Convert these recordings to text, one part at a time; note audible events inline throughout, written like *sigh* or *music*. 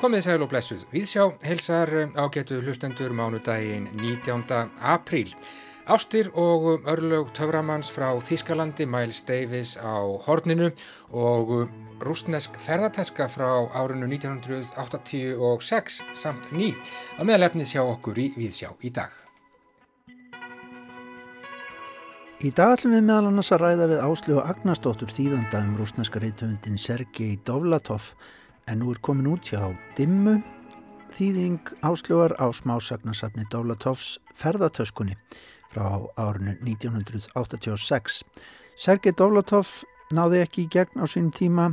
Komið sæl og blessuð. Viðsjá helsar ágætu hlustendur mánudaginn 19. apríl. Ástir og örlög töframanns frá Þískalandi, Miles Davis á Horninu og rúsnesk ferðarteska frá árinu 1986 samt ný að meðalefnis hjá okkur í Viðsjá í dag. Í dag ætlum við meðal annars að ræða við Áslu og Agnarsdóttur þýðanda um rúsneska reytöfundin Sergei Dovlatov en nú er komin út hjá Dimmu þýðing Ásluar á smásagnasafni Dovlatovs ferðartöskunni frá árinu 1986. Sergei Dovlatov náði ekki í gegn á sín tíma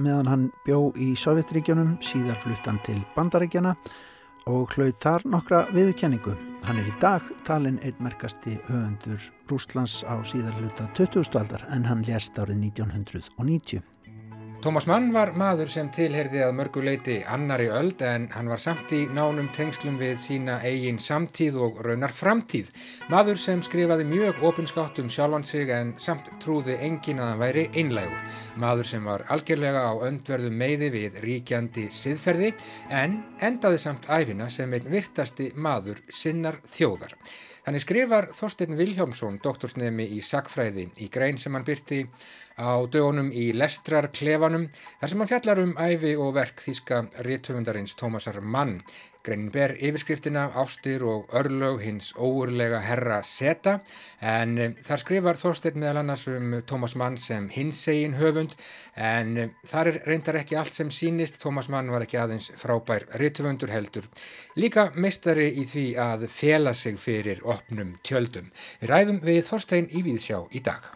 meðan hann bjó í Sovjetríkjunum, síðar fluttan til Bandaríkjana og hlaut þar nokkra viðkenningu. Hann er í dag talin einmerkasti höfundur Rúslands á síðar hluta 20. aldar en hann lést árið 1990. Tómas Mann var maður sem tilherði að mörgu leiti annari öld en hann var samt í nánum tengslum við sína eigin samtíð og raunar framtíð. Maður sem skrifaði mjög opinskátt um sjálfan sig en samt trúði engin að hann væri einlægur. Maður sem var algjörlega á öndverðu meiði við ríkjandi siðferði en endaði samt æfina sem einn virtasti maður sinnar þjóðar. Þannig skrifar Þorstein Viljómsson, doktorsnemi í Sakfræði, í grein sem hann byrti á dögunum í Lestrar klefanum, þar sem hann fjallar um æfi og verk þíska réttöfundarins Tómasar Mann. Greinin ber yfirskriftina ástir og örlög hins óurlega herra Seta en eh, þar skrifar Þorstein meðal annars um Tómas Mann sem hins egin höfund en eh, þar er reyndar ekki allt sem sínist, Tómas Mann var ekki aðeins frábær réttöfundur heldur. Líka mistari í því að fela sig fyrir opnum tjöldum. Við ræðum við Þorstein í Víðsjá í dag.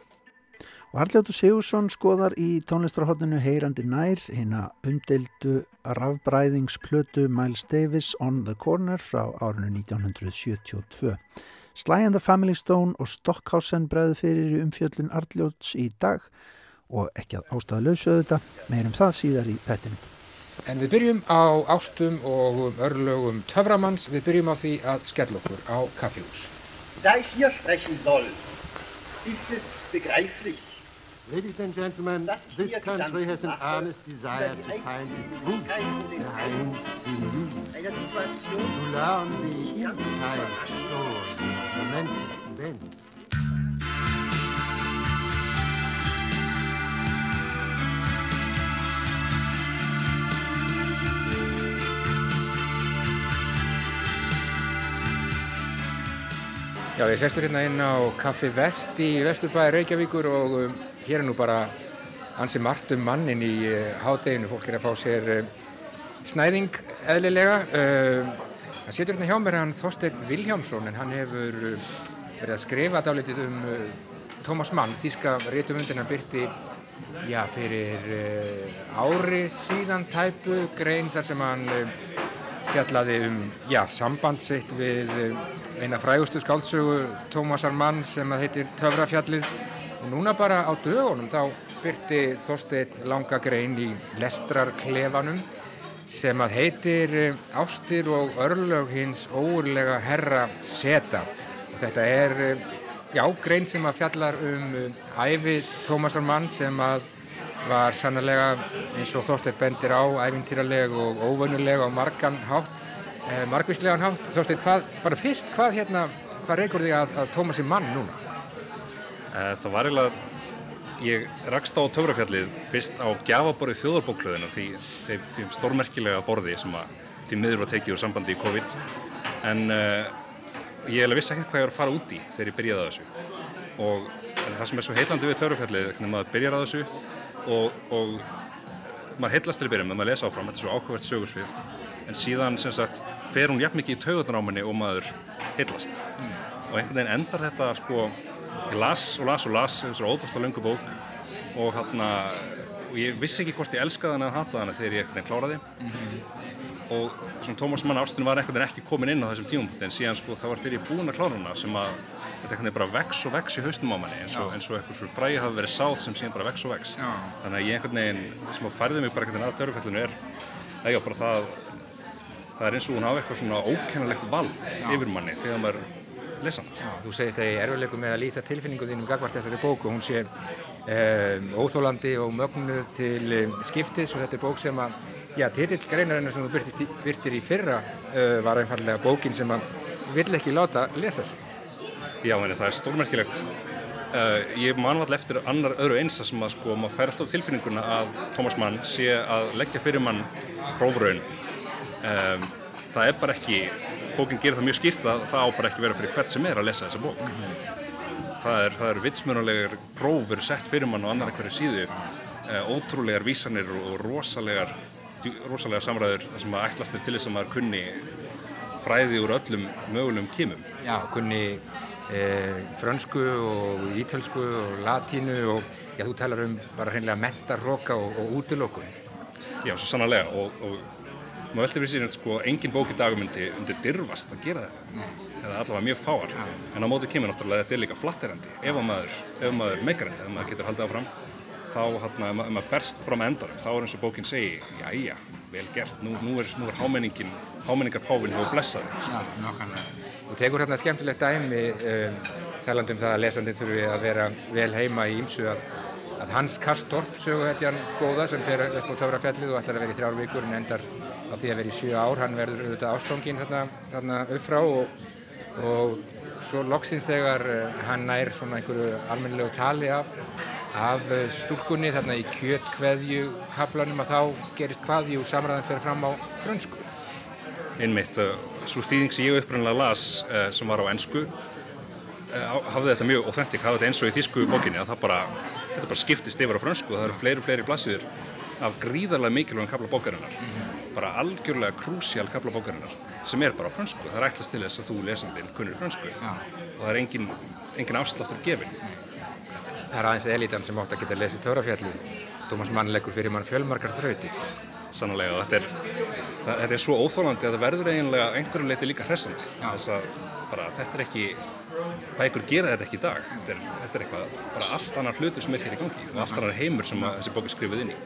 Og Arljóttur Sigursson skoðar í tónlistarhóttinu Heyrandi nær hérna umdeildu rafbræðingsplötu Miles Davis On the Corner frá árinu 1972. Sly and the Family Stone og Stockhausen bræðu fyrir umfjöllun Arljótts í dag og ekki að ástæða lausöðu þetta, meirum það síðar í pettinu. En við byrjum á ástum og örlögum töframanns, við byrjum á því að skella okkur á kaffihús. Da ich hier sprechen soll, ist es begreiflich, Ladies and gentlemen, this country has an honest desire to find the truth behind the news, to learn the inside story of momentous events. Já, ég sestur hérna inn á Kaffi Vest í Vesturbæði Reykjavíkur og um, hér er nú bara ansi margt um mannin í uh, hádeginu. Fólk er að fá sér uh, snæðing eðlilega. Það setur hérna hjá mér hann Þorstein Viljámsson en hann hefur verið að skrifa dálitið um Tómas Mann, þíska réttumundin hann byrti já, fyrir ári síðan tæpu grein þar sem hann fjallaði um já, samband sitt við eina frægustu skáldsögu Tómasar Mann sem að heitir Töfrafjallið og núna bara á dögunum þá byrti Þorstein langa grein í Lestrarklefanum sem að heitir Ástir og örlög hins óurlega herra Seta og þetta er já, grein sem að fjallar um æfi Tómasar Mann sem að var sannlega eins og Þorstein bendir á æfintýraleg og óvönuleg á margan hátt eh, margvíslegan hátt. Þorstein, hvað, bara fyrst, hvað hérna, hvað reykur þig að, að Tómasi mann núna? Eh, það var eiginlega, ég rakst á Töfrafjallið fyrst á gjafaborðið þjóðarbókluðinu því, því, því stórmerkilega borði sem að því miður var tekið úr sambandi í COVID. En uh, ég eiginlega vissi ekkert hvað ég var að fara út í þegar ég byrjaði að þessu. Og það sem er svo heilandi við Töfrafjallið, hvernig maður byrjar að þessu og, og maður heillast til að byrja með, maður lesa áfram, þetta er svo áhugavert sögursvið en síðan sem sagt fer hún jafn mikið í taugarnáminni og maður heillast. Mm. og einhvern veginn endar þetta sko ég las og las og las þessu óbústa lungu bók. Og hérna og ég vissi ekki hvort ég elskaði hana eða hataði hana þegar ég einhvern veginn kláraði. Mm -hmm. og svona Tómas Mann ástunum var einhvern veginn ekki komin inn á þessum tímum en síðan sko það var þegar ég búin að klára hana sem að þetta einhvern veginn bara vex og vex í haustum á manni eins og, eins og eitthvað svo fræði hafi verið sáð sem síðan bara vex og vex. Já. þannig að ég einhvern veginn sem að færði mig bara einhvern veginn að törfællinu er já bara það það er eins og hún hafa eitthvað svona ókennalegt vald yfir manni þegar maður lesa hana. Já, þú segist að ég er erfiðleikum með að lýsa tilfinningu þínum gagvart þessari bóku, hún sé um, óþólandi og mögnuð til um, skiptis og þetta er bók sem að, já, titill greinarinnar sem þú byrtir, byrtir í fyrra uh, var einfallega bókin sem að vill ekki láta lesa sig. Já, en það er stórmerkilegt. Uh, ég man alltaf eftir annar öðru einsa sem að sko, maður fær alltaf tilfinninguna að Thomas Mann sé að leggja fyrir mann prófraun. Um, það er bara ekki, bókinn gerir það mjög skýrt að það á bara ekki vera fyrir hvert sem er að lesa þessa bók. Mm -hmm. Það eru er vitsmjönulegar prófur sett fyrir mann og annar einhverju síðu, uh, ótrúlegar vísanir og rosalegar, rosalega samræður sem að ætlastir til þess að maður kunni fræði úr öllum mögulegum kímum. Já, kunni Eh, frönsku og ítölsku og latínu og já, þú talar um bara hreinlega mentarroka og, og útilokun. Já, svo sannarlega og, og maður veldi fyrir síðan að sko engin bók í dagum myndi undir dirfast að gera þetta mm. eða allavega mjög fáar ja. en á mótu kemur náttúrulega þetta er líka flatterandi ef maður, maður meikarætti, ef maður getur haldið áfram þá hérna, ef maður berst fram endarum þá er eins og bókinn segi, já, já, vel gert nú, nú er, er hámenningin hámenningarpáfinn hefur blessaði. Sko. Og tekur hérna skemmtilegt dæmi um, talandum það að lesandin þurfi að vera vel heima í ímsu að, að Hans Karstorp sögu hætti hann góða sem fer upp á Töfrafjallið og ætlar að vera í þrjár vikur en endar á því að vera í sjö ár hann verður auðvitað ástofngin þarna, þarna upp frá og, og svo loksins þegar uh, hann nær svona einhverju almennilegu tali af af uh, stúlkunni þarna í kjötkveðju kaplanum að þá gerist hvaðjú samræðan fyrir fram á frönsku. Einmitt uh, svo þýðing sem ég upprannlega las sem var á ennsku hafði þetta mjög authentic, hafði þetta eins og í þýsku bókinni að það bara, þetta bara skiptist yfir á fransku og það eru fleiri og fleiri blassiður af gríðarlega mikilvægum kapla bókarinnar. Mm -hmm. Bara algjörlega krúsjál kapla bókarinnar sem er bara á fransku það er ætlast til þess að þú lesandinn kunnir fransku ja. og það er engin, engin afsláttur gefin. Það er aðeins elitan sem átt að geta lesið Törafjalli Tómas Mann leggur fyrir mann fjölmarkar þrautir. Sannlega þetta er það, þetta er svo óþólandi að það verður eiginlega einhverjum leiti líka hressandi. Þess að bara þetta er ekki bækur gera þetta ekki í dag. Þetta er, þetta er eitthvað, bara allt annar hlutur sem er hér í gangi og allt annar heimur sem þessi bók er skrifið inn í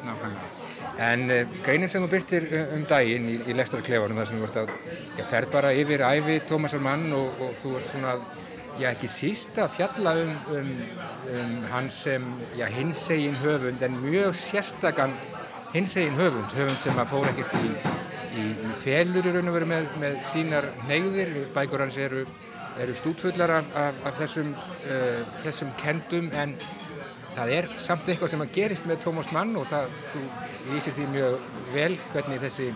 En uh, greinin sem þú byrtir eh, um daginn í, í lektarklefanum þar sem þú vart að já, ferð bara yfir æfi Tómasar mann og, og þú vart svona já ekki síst að fjalla um, um, um hans sem já hinsegin höfund en mjög sérstakann hinsegin höfund, höfund sem að fór ekkert í í, í felur í raun og veru með, með sínar neyðir, bækur hans eru, eru stútfullar af, af, af þessum, uh, þessum kendum en það er samt eitthvað sem að gerist með Tómas Mann og það, þú lýsir því mjög vel hvernig þessi,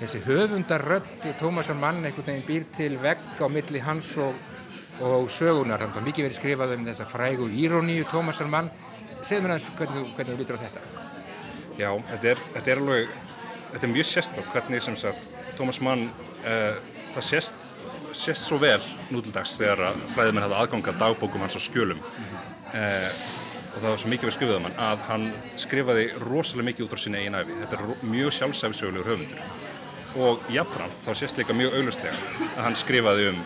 þessi höfundarrödd Tómasar Mann einhvern veginn býr til vegg á milli hans og, og sögunar, þannig að mikið verið skrifað um þessa frægu íróníu Tómasar Mann. Segð mér aðeins hvernig, hvernig þú lítur á þetta. Já, þetta er, þetta er alveg þetta er mjög sérstatt hvernig sem sagt Thomas Mann uh, það sést, sést svo vel nútildags þegar að fræðimenn hafði aðganga dagbókum hans á skjölum. Mm -hmm. uh, og það var svo mikið við skrifið um hann að hann skrifaði rosalega mikið út á sína eigin æfi þetta er mjög sjálfsæfisögulegur höfundur. Og jáfnframt þá sést líka mjög auglustlega að hann skrifaði um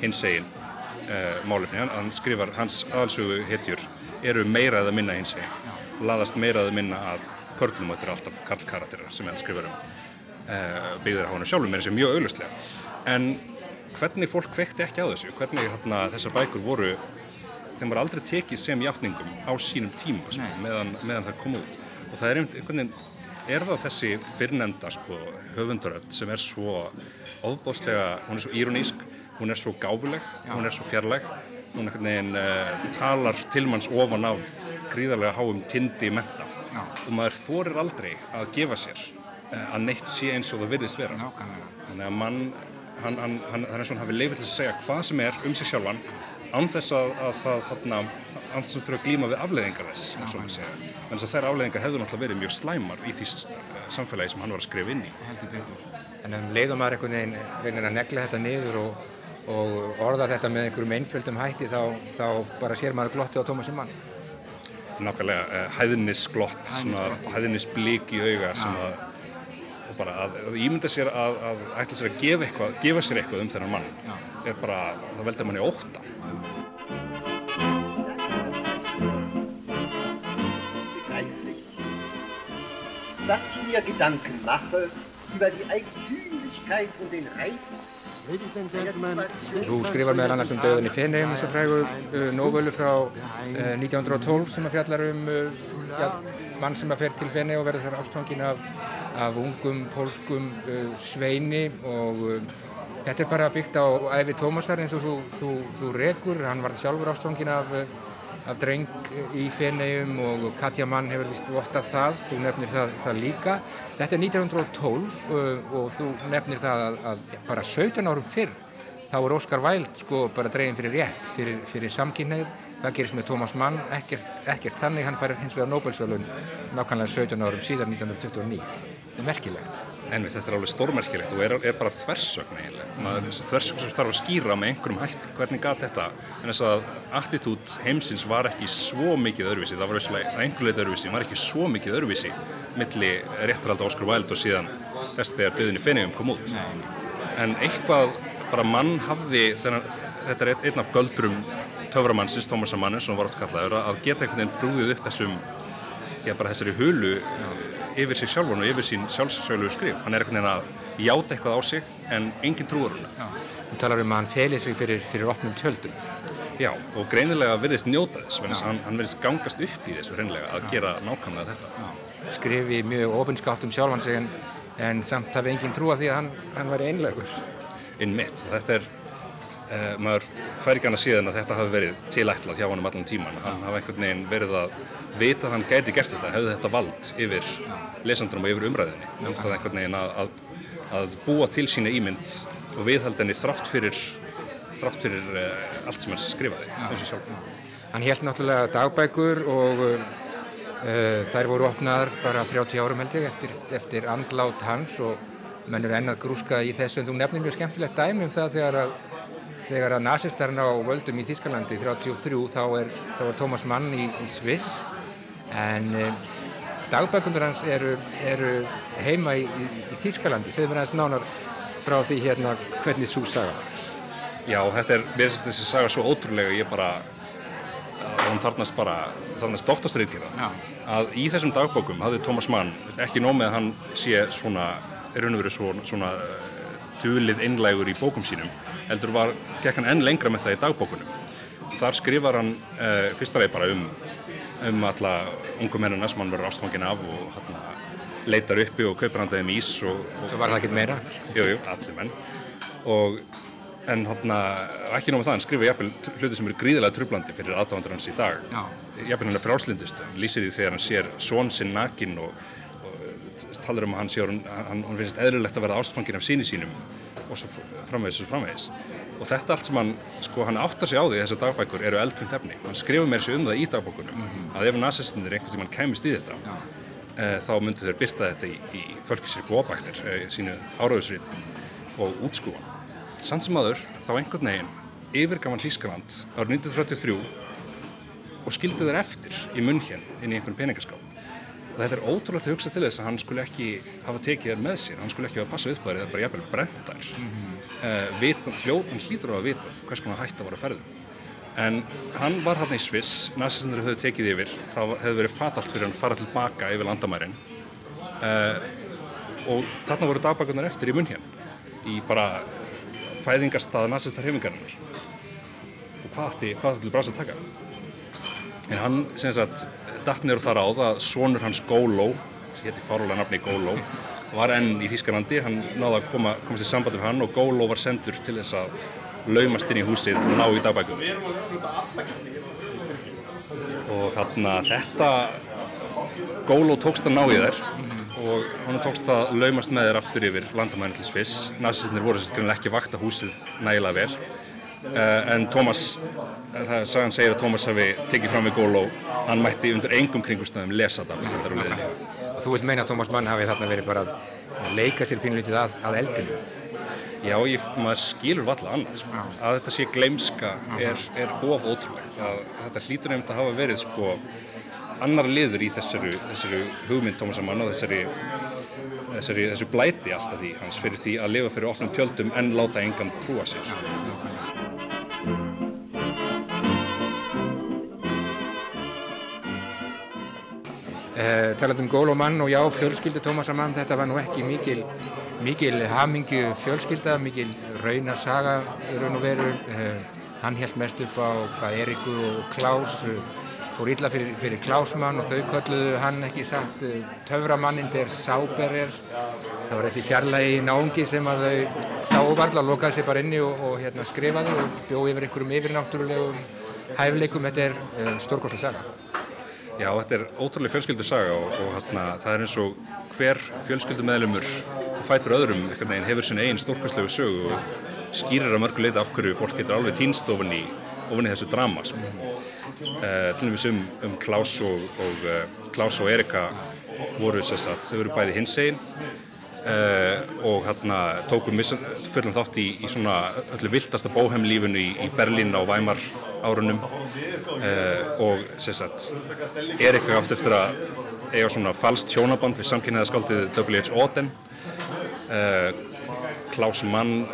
hins eigin uh, málefni. Hann skrifar, hans aðalsögu hetjur eru meira eða minna hins eigin. Laðast meira eða minna að körlum þetta er alltaf karlkarakterar sem hann skrifur um. Uh, byggður á hann sjálfum er þessi mjög auglustlega en hvernig fólk vekti ekki á þessu? Hvernig þarna, þessar bækur voru þeim var aldrei tekið sem játningum á sínum tíma sko, meðan, meðan það kom út. Og það er einhvern veginn er það þessi fyrrnemda sko, höfunduröld sem er svo ofbáslega, hún er svo íronísk hún er svo gáfuleg, Já. hún er svo fjarlæg hún er einhvern veginn uh, talar tilmanns ofan af gríðarlega háum tindi menta Já. og maður þorir aldrei að gefa sér uh, að neitt sé eins og það virðist vera. Þannig að mann hann, hann, hann, hann er svona hafið leifið til að segja hvað sem er um sig sjálfan án þess að, að það þarna, án þess að þurfa að glíma við afleðingar þess eins og maður segja en þess að þær afleðingar hefur náttúrulega verið mjög slæmar í því samfélagi sem hann var að skrifa inn í. Heldur betur. En um leiðum maður einhvern veginn reynir að negla þetta niður og, og orða þetta með einhverjum einföldum hætti þá, þá bara sér maður glotti á Tómasi mann. Nákvæmlega uh, hæðnisglott, hæðnisblík í auga sem að bara að, að ímynda sér að, að ætla sér að gefa, eitthvað, gefa sér eitthvað um þennan mann Já. er bara, það veldur manni óta dass ich mir Gedanken mache über die Eigentümlichkeit und den Reiz Þú skrifar meðal annars um döðun í Fenheim, þess að frægu uh, nóvölu frá uh, 1912 sem að fjallar um uh, ja, mann sem að fer til Fenheim og verður þar ástfangin af, af ungum pólskum uh, sveini og uh, þetta er bara byggt á æfi Tómasar eins og þú, þú, þú rekur, hann var sjálfur ástfangin af uh, af dreng í Fenegjum og Katja Mann hefur vist vottað það, þú nefnir það, það líka. Þetta er 1912 og, og þú nefnir það að, að bara 17 árum fyrr þá er Óskar Væld sko bara dreginn fyrir rétt, fyrir, fyrir samkynneið. Það gerist með Tómas Mann, ekkert, ekkert þannig, hann fær hins vegar Nobelsvölun nákvæmlega 17 árum síðan 1929. Þetta er merkilegt. En þetta er alveg stórmerkilegt og er, er bara þversögn eiginlega. Þversögn sem þarf að skýra með einhverjum hætti. Hvernig gæti þetta? En þess að attitút heimsins var ekki svo mikið öðruvísi. Það var einhver leiti öðruvísi. Það var ekki svo mikið öðruvísi milli réttaralda Óskar Væld og síðan þess þegar döðinni Fenniðum kom út. En eitthvað bara mann hafði, þennan, þetta er einn af göldrum töframannsins, Tómasar Mannin, sem var átt kallaður, að geta einhvern veginn brúðið upp þessum, já bara þessari hulu yfir sig sjálfan og yfir sín sjálfsöglu skrif. Hann er einhvern veginn að játa eitthvað á sig en enginn trúur hann. Þú talar um að hann felið sig fyrir, fyrir opnum tjöldum. Já, og greinilega virðist njóta þess, hann, hann virðist gangast upp í þessu reynilega að Já. gera nákvæmlega þetta. Já. Skrifi mjög ofinskátt um sjálfan sig en, en samt hafi enginn trúa því að hann, hann væri einlegur. Inn mitt, þetta er Uh, maður fær ekki hann að síðan að þetta hafi verið tilætlað hjá hann um allan tíman hann hafi einhvern veginn verið að vita að hann gæti gert þetta, hefði þetta vald yfir lesandunum og yfir umræðinni um það einhvern veginn að, að, að búa til sína ímynd og viðhaldinni þrátt fyrir, þrátt fyrir uh, allt sem hann skrifaði eins og sjálf Hann held náttúrulega dagbækur og uh, þær voru opnaðar bara 30 árum held ég eftir, eftir andlát hans og mennur ennað grúska í þessu. En þú nefnir mjög skemmtilegt dæmi um það þegar að þegar að nazistarinn á völdum í Þískalandi 33 þá er, þá er Tómas Mann í, í Sviss. En e, dagbækundur hans eru, eru heima í, í, í Þískalandi segðu mér aðeins nánar frá því hérna hvernig svo saga Já, þetta er, mér finnst þessi saga svo ótrúlega ég bara hún þarnast bara, þarnast doktorstreitgera að í þessum dagbókum hafði Tómas Mann ekki nómið að hann sé svona, er verið svona, svona dulið innlægur í bókum sínum heldur var, gekk hann enn lengra með það í dagbókunum. Þar skrifar hann uh, fyrsta leið bara um, um alla ungum mennina sem hann verður ástfangin af og hann leitar uppi og kaupir hann um ís og... og Svo var það ekkert meira? Jú, jú, allir menn. Og, en hann, ekki nóg með það, hann skrifa jafnvel hluti sem eru gríðilega trublandi fyrir aðdáðandur hans í dag. Jafnvel hann er frálslindust, hann lýsir því þegar hann sér svon sinn nakin og, og talar um að hann, hann, hann finnst eðlulegt að verða ástfangin af síni sínum og svo framvegis og framvegis og þetta allt sem hann, sko, hann áttar sig á því þessar dagbækur eru eldfimt efni hann skrifur mér þessu um það í dagbækunum mm -hmm. að ef nazistinir einhvern tíman kæmist í þetta ja. e, þá myndu þeir byrta þetta í, í fölkisir góðbæktir e, sínu áraðusriti og útskúan samt sem aður þá einhvern veginn yfirgaman Hískaland árið 1933 og skildi þeir eftir í munn hér inn í einhvern peningaskáp og þetta er ótrúlegt að hugsa til þess að hann skulle ekki hafa tekið þér með sér, hann skulle ekki hafa passað upp það það er bara jæfnvel brendar mm -hmm. uh, vitan, hljóð, hann hlýtur á að vita hvers konar hætt að vara ferðum en hann var hann í Sviss, næstistundur höfðu tekið yfir, það hefði verið fatalt fyrir hann að fara tilbaka yfir landamærin. Uh, og þarna voru dagbækunar eftir í munn hér í bara fæðingarstað næstistar hefingarinnar og hvað ætti, hvað ætti til brás að taka? En hann, sem sagt dattnir þar á það að sonur hans Gólo, sem hétti fárulega nafni Gólo, var enn í Þískalandi, hann náði að koma, komast í samband við hann og Gólo var sendur til þess að laumast inn í húsið og ná í dagbækum. Og hérna þetta, Gólo tókst að ná í þær og hann tókst að laumast með þér aftur yfir landamæðin til Sviss. Nazistinir voru sérst ekki vakta húsið nægilega vel en Tómas, það sagan segir að Tómas hafi tekið fram við Gólo hann mætti undir engum kringumstöðum lesa það. Og þú vilt meina að Tómas Mann hafi þarna verið bara að leika sér pínlítið að, að eldinu? Já, ég, maður skilur valla annað sko. að þetta sé gleimska er, er of ótrúlegt að þetta hlýtur nefnd að hafa verið sko annar liður í þessari, þessari hugmynd Tómas Mann og þessari Þessari, þessu blæti alltaf því hans fyrir því að lifa fyrir opnum tjöldum en láta engan trúa sér. Eh, taland um Gólomann og já, fjölskyldu Tómasar mann, þetta var nú ekki mikil mikil hamingju fjölskylda, mikil raunarsaga raun og veru. Hann held mest upp á Eriku og Klaus, fór illa fyrir, fyrir Klausmann og þau kölluðu hann ekki satt töframanninn der Sáberer. Það var þessi fjarlægi náungi sem að þau sáu varla, lokaði sér bara inni og, og hérna, skrifaði og bjóði yfir einhverjum yfirnáttúrulegum hæfleikum. Þetta er um, stórkostlega saga. Já, þetta er ótrúlega fjölskyldu saga og, og hérna, það er eins og hver fjölskyldu meðlumur fætur öðrum hefur sinna einn stórkostlegu sögu og skýrir að mörgu leita af hverju fólk getur alveg týnst ofan í, ofan í þessu drama. Sko. Uh, til dæmis um, um Klaus og, og uh, Klaus og Erika voru þess að þau voru bæði hins einn Uh, og hérna tókum fullan þátt í, í svona öllu viltasta bóheimlífunu í, í Berlín á Weimar árunum uh, og sérsagt Erika átt eftir að eiga svona falskt hjónaband við samkynniðaskaldið W.H. Auden uh, Klaus Mann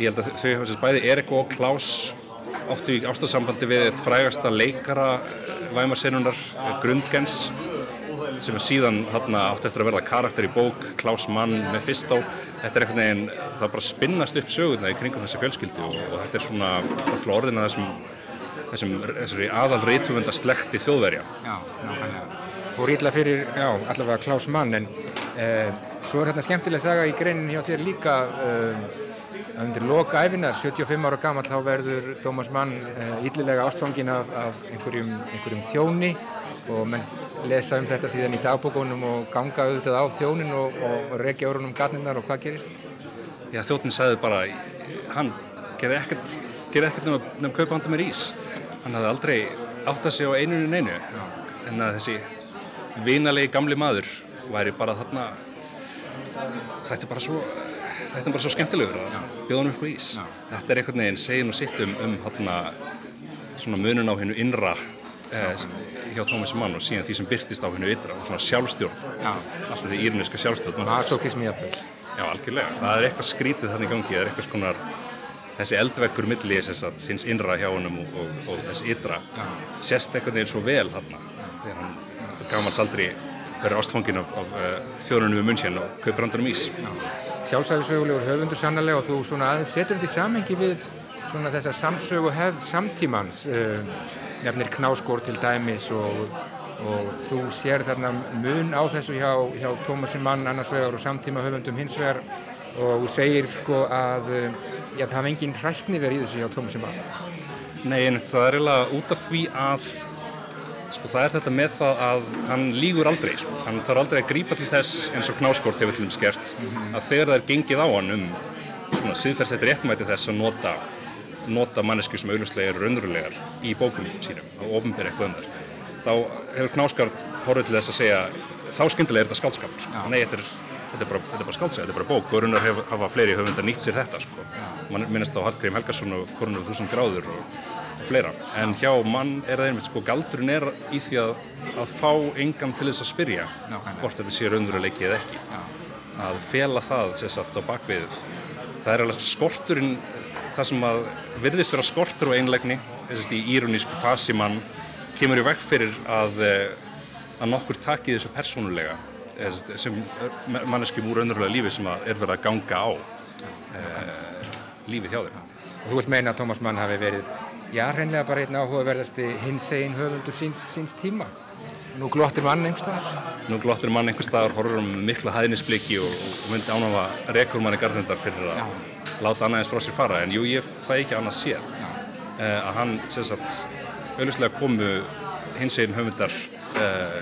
ég held að þau þess bæði Erika og Klaus áttu í ástafsambandi við frægasta leikara Weimar senunar Grundgens sem er síðan hérna, átt eftir að verða karakter í bók Klaus Mann, Mephisto þetta er einhvern veginn, það bara spinnast upp sögurna í kringum þessi fjölskyldi og, og þetta er svona alltaf orðin að þessum þessum, þessari aðal reytuvenda slekti þjóðverja. Já, nákvæmlega. Fór ítla fyrir, já, allavega Klaus Mann en eh, svo er hérna skemmtilega saga í greinin hjá þér líka eh, undir loka æfinar, 75 ára gammal þá verður Thomas Mann eh, ítlilega ástfangin af, af einhverjum, einhverjum þjóni og menn lesa um þetta síðan í dagbókunum og ganga auðvitað á þjónin og, og rekja orðunum gatninnar og hvað gerist? Já, þjónin sagði bara, hann gerði ekkert, gerði ekkert nefn að, að kaupa handa mér ís. Hann hafði aldrei átt að segja á einunum einu. En að þessi vinalegi gamli maður væri bara þarna, þetta er bara svo, þetta er bara svo skemmtilegur að bjóða hann upp á ís. Já. Þetta er einhvern veginn segin og sitt um, um hana, svona munun á hennu innra eh, hjá Tómas Mann og síðan því sem byrtist á hennu ytra og svona sjálfstjórn Já. alltaf því írniska sjálfstjórn Masokismi jafnvel Já, algjörlega. Það er eitthvað skrítið þannig í gangi, það er eitthvað skonar þessi eldveggur milli þess innra hjá honum og, og, og þess ytra Já. sérst eitthvað eins og vel þarna þegar hann gamals aldrei verið ástfangin af, af uh, þjóðunum við munn hérna og kaupir andanum ís Sjálfsæfisögulegur höfundur sannarlega og þú svona aðeins setur þetta í samengi við svona þessa samsögu hefð samtímans uh, nefnir knáskór til dæmis og, og þú sér þarna mun á þessu hjá, hjá Tómasin Mann annars vegar og samtíma höfundum hins vegar og segir sko að já, það hafði engin hræstni verið í þessu hjá Tómasin Mann. Nei, en það er eiginlega út af því að sko það er þetta með það að hann lígur aldrei, sko. hann þarf aldrei að grípa til þess eins og knáskort hefur til um skert mm -hmm. að þegar það er gengið á hann um svona síðferðsett réttmæti þess að nota nota mannesku sem auðvitslega eru raunverulegar í bókunum sínum og ofinbæri eitthvað um þær þá hefur Knáskart horfið til þess að segja þá skyndilega er þetta skaldskapur sko. nei, þetta er, þetta er bara, bara skáldsæð, þetta er bara bók og raunar hef, hafa fleiri höfundar nýtt sér þetta sko. mann minnast á Hallgrím Helgarsson og Kornur þúsund gráður og fleira en hjá mann er það einmitt sko galdurinn er í því að, að fá engan til þess að spyrja Já, hvort þetta sé raunveruleiki eða ekki Já. að fela það sér satt á bakvið það er alveg skorturinn það sem að virðist vera skortur og einlegni í írunísku fasi mann kemur í vekk fyrir að, að nokkur taki þessu persónulega sem manneskjum úr önnurlega lífi sem er verið að ganga á e, lífið hjá þeim. Og þú vilt meina að Tómas Mann hafi verið, já, hreinlega bara einn áhugaverðasti hins einn höfundur síns, síns tíma. Nú glottir mann einhver staðar? Nú glottir mann einhver staðar, horfur um mikla hæðnisbliki og, og myndi ánafa rekur manni garðundar fyrir að láta annað eins frá sér fara, en jú, ég fæ ekki annað séð. E, að hann, sem sagt, auðvitslega komu hins einn höfundar uh,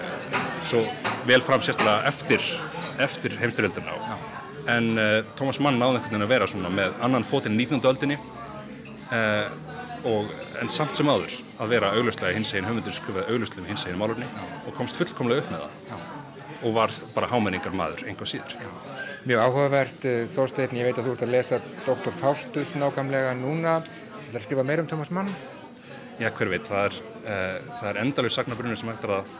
svo vel fram sérstaklega eftir, eftir heimstyrjöldina á. En uh, Tómas Mann náði einhvern veginn að vera svona með annan fótinn 19. öldinni uh, og, en samt sem áður að vera auglustlega hins einn höfundur skrifaði auglustlega um hins einn málurni og komst fullkomlega upp með það Já. og var bara hámenningar maður einhvað síður. Já. Mjög áhugavert, Þorstein, ég veit að þú ert að lesa Dr. Faustus nákvæmlega núna. Það er að skrifa meira um Tómas Mann? Já, hver veit, það er, uh, það er endalug sagnabrunir sem eftir að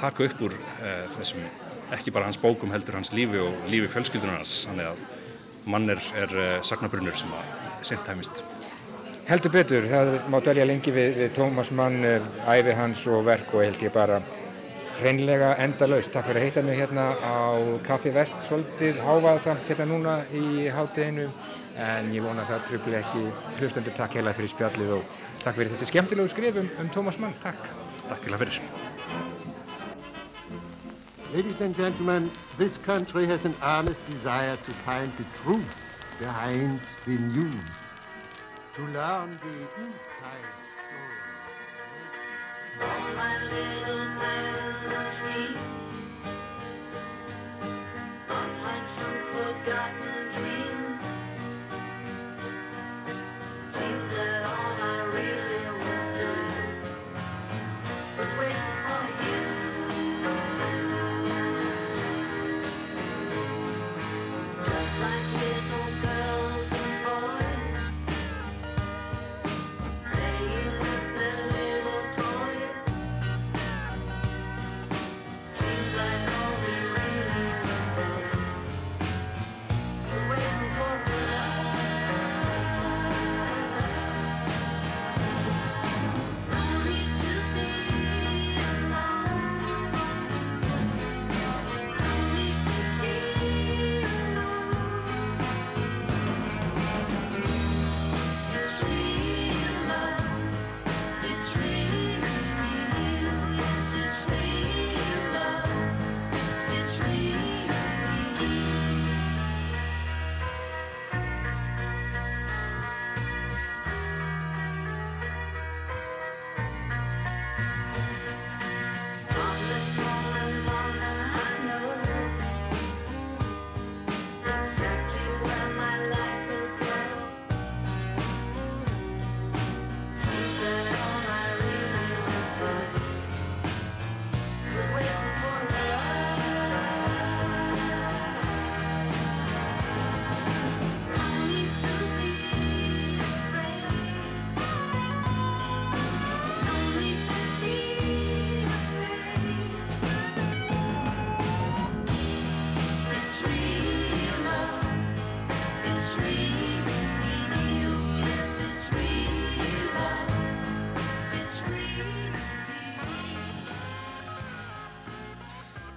taka upp úr uh, þessum, ekki bara hans bókum heldur hans lífi og lífi fjölskyldunum hans, þannig að mann er, er uh, sagnabrunir sem að seint tæmist. Heldur betur, það má dvelja lengi við, við Tómas Mann, æfi hans og verk og held ég bara hreinlega endalaust. Takk fyrir að heita mig hérna á Kaffi Vest, svolítið hávaðsamt hérna núna í hátteginu en ég vona að það tröfli ekki hlustendur takk heila fyrir spjallið og takk fyrir þetta skemmtilegu skrifum um Tómas Mann. Takk. Takk heila fyrir. Ladies and gentlemen, this country has an honest desire to find the truth behind the news, to learn the inside story. All my little plans and schemes Lost like some forgotten dream Seems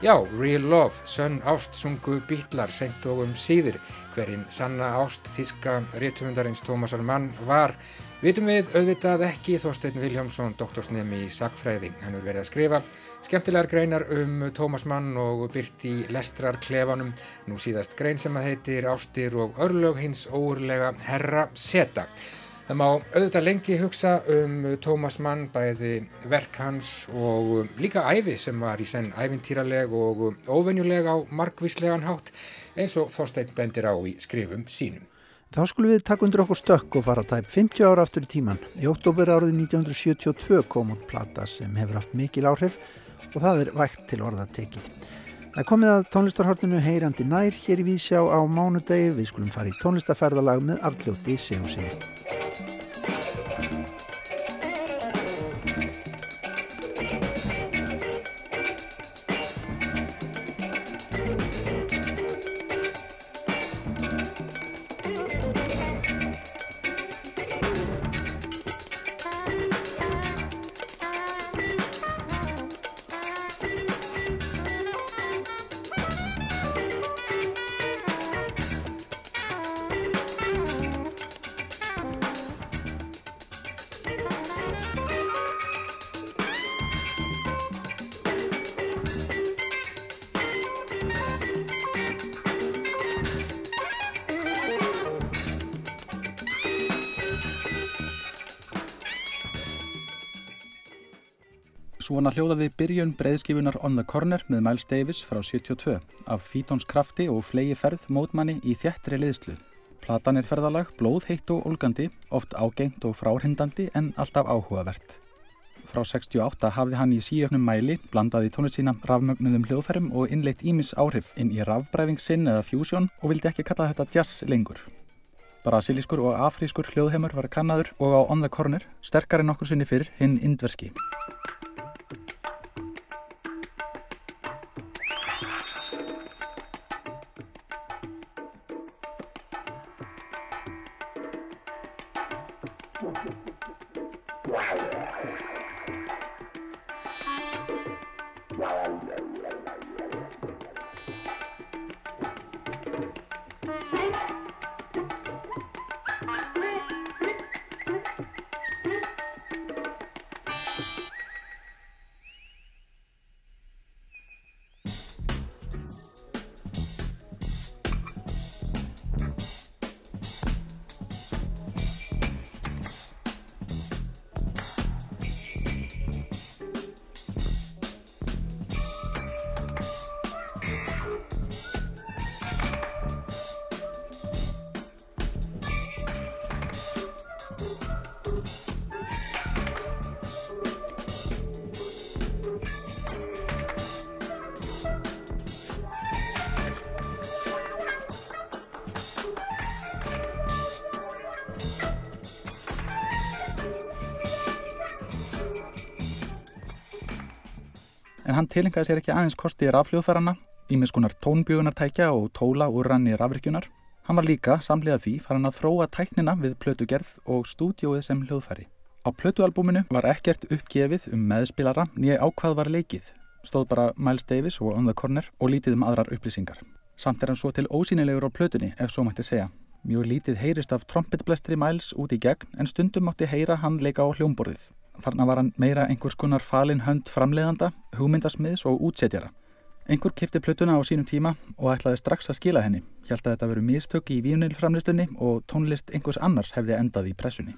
Já, Real Love, sönn ást sungu bítlar seint og um síðir. Hverinn sanna ást þíska réttumundarins Tómasar Mann var, vitum við auðvitað ekki Þorstein Viljámsson, doktorsnemi í Sakfræði. Hann er verið að skrifa skemmtilegar greinar um Tómas Mann og byrt í lestrar klefanum. Nú síðast grein sem að heitir Ástir og örlög hins óurlega Herra Seta. Það má auðvitað lengi hugsa um Tómas Mann, bæði verk hans og líka æfi sem var í senn æfintýraleg og óvenjuleg á margvíslegan hátt eins og Þorstein bendir á í skrifum sínum. Þá skulum við taka undir okkur stökk og fara tæp 50 ára aftur í tíman. Í oktober árið 1972 kom út plata sem hefur haft mikil áhrif og það er vægt til orða tekið. Það komið að tónlistarhortinu heyrandi nær hér í Vísjá á mánudegi. Við skulum fara í tónlistarferðalag með Arljóti Sigursinni. Hljóðaði byrjun breiðskifunar On the Corner með Miles Davis frá 72 af Fítons krafti og flegi ferð mótmanni í þjættri liðslu. Platan er ferðalag, blóð, heitt og olgandi, oft ágengt og fráhrindandi en alltaf áhugavert. Frá 68 hafði hann í síöfnum mæli blandaði tónlist sína rafmögnuðum hljóðferðum og innleitt ímis áhrif inn í rafbræðingsinn eða fusion og vildi ekki kalla þetta jazz lengur. Brasilískur og afrískur hljóðheimur var kannaður og á On the Corner sterkari nokkur sinni fyrir hinn indverski. En hann tilengaði sér ekki aðeins kosti rafljóðfærana, ímiskunar tónbjögunartækja og tóla úr ranni rafrikjunar. Hann var líka, samlega því, farin að þróa tæknina við plötugerð og stúdjóið sem hljóðfæri. Á plötualbúminu var ekkert uppgefið um meðspilara nýja ákvað var leikið. Stóð bara Miles Davis og On the Corner og lítið um aðrar upplýsingar. Samt er hann svo til ósýnilegur á plötunni, ef svo mætti segja. Mjög lítið heyrist af trompetblestri Miles út í gegn en stundum mátti heyra hann leika á hljómborðið. Þarna var hann meira einhvers konar falin hönd framleiðanda, hugmyndasmiðs og útsetjara. Einhver kipti plötuna á sínum tíma og ætlaði strax að skila henni. Hjælt að þetta veru mistök í vínilframlistunni og tónlist einhvers annars hefði endað í pressunni.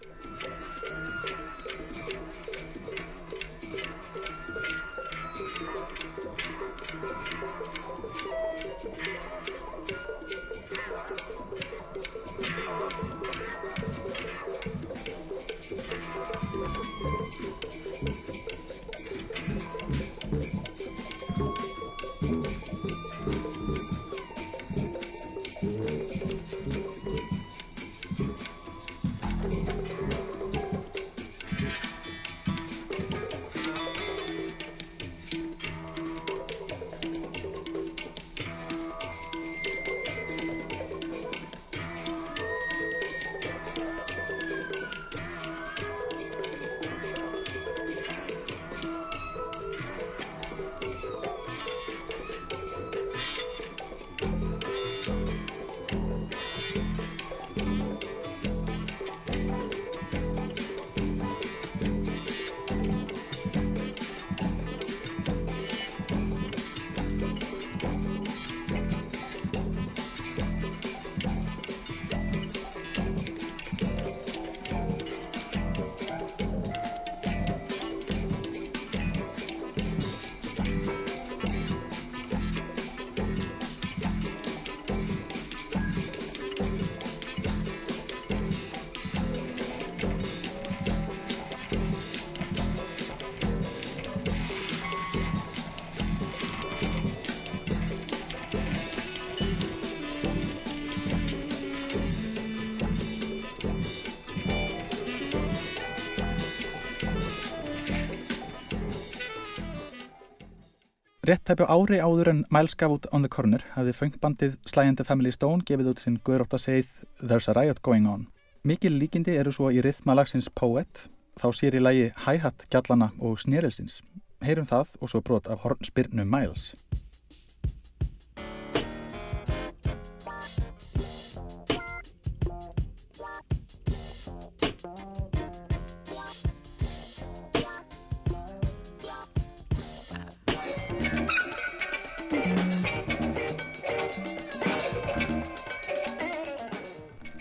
Rétt tæpju ári áður en Miles gaf út On the Corner hafði funkbandið Sly and the Family Stone gefið út sinn guðrótta segið There's a Riot Going On. Mikil líkindi eru svo í rithmalagsins Poet, þá sér í lagi Hi-Hat, Gjallana og Snerelsins. Heyrum það og svo brot af hornspyrnu Miles.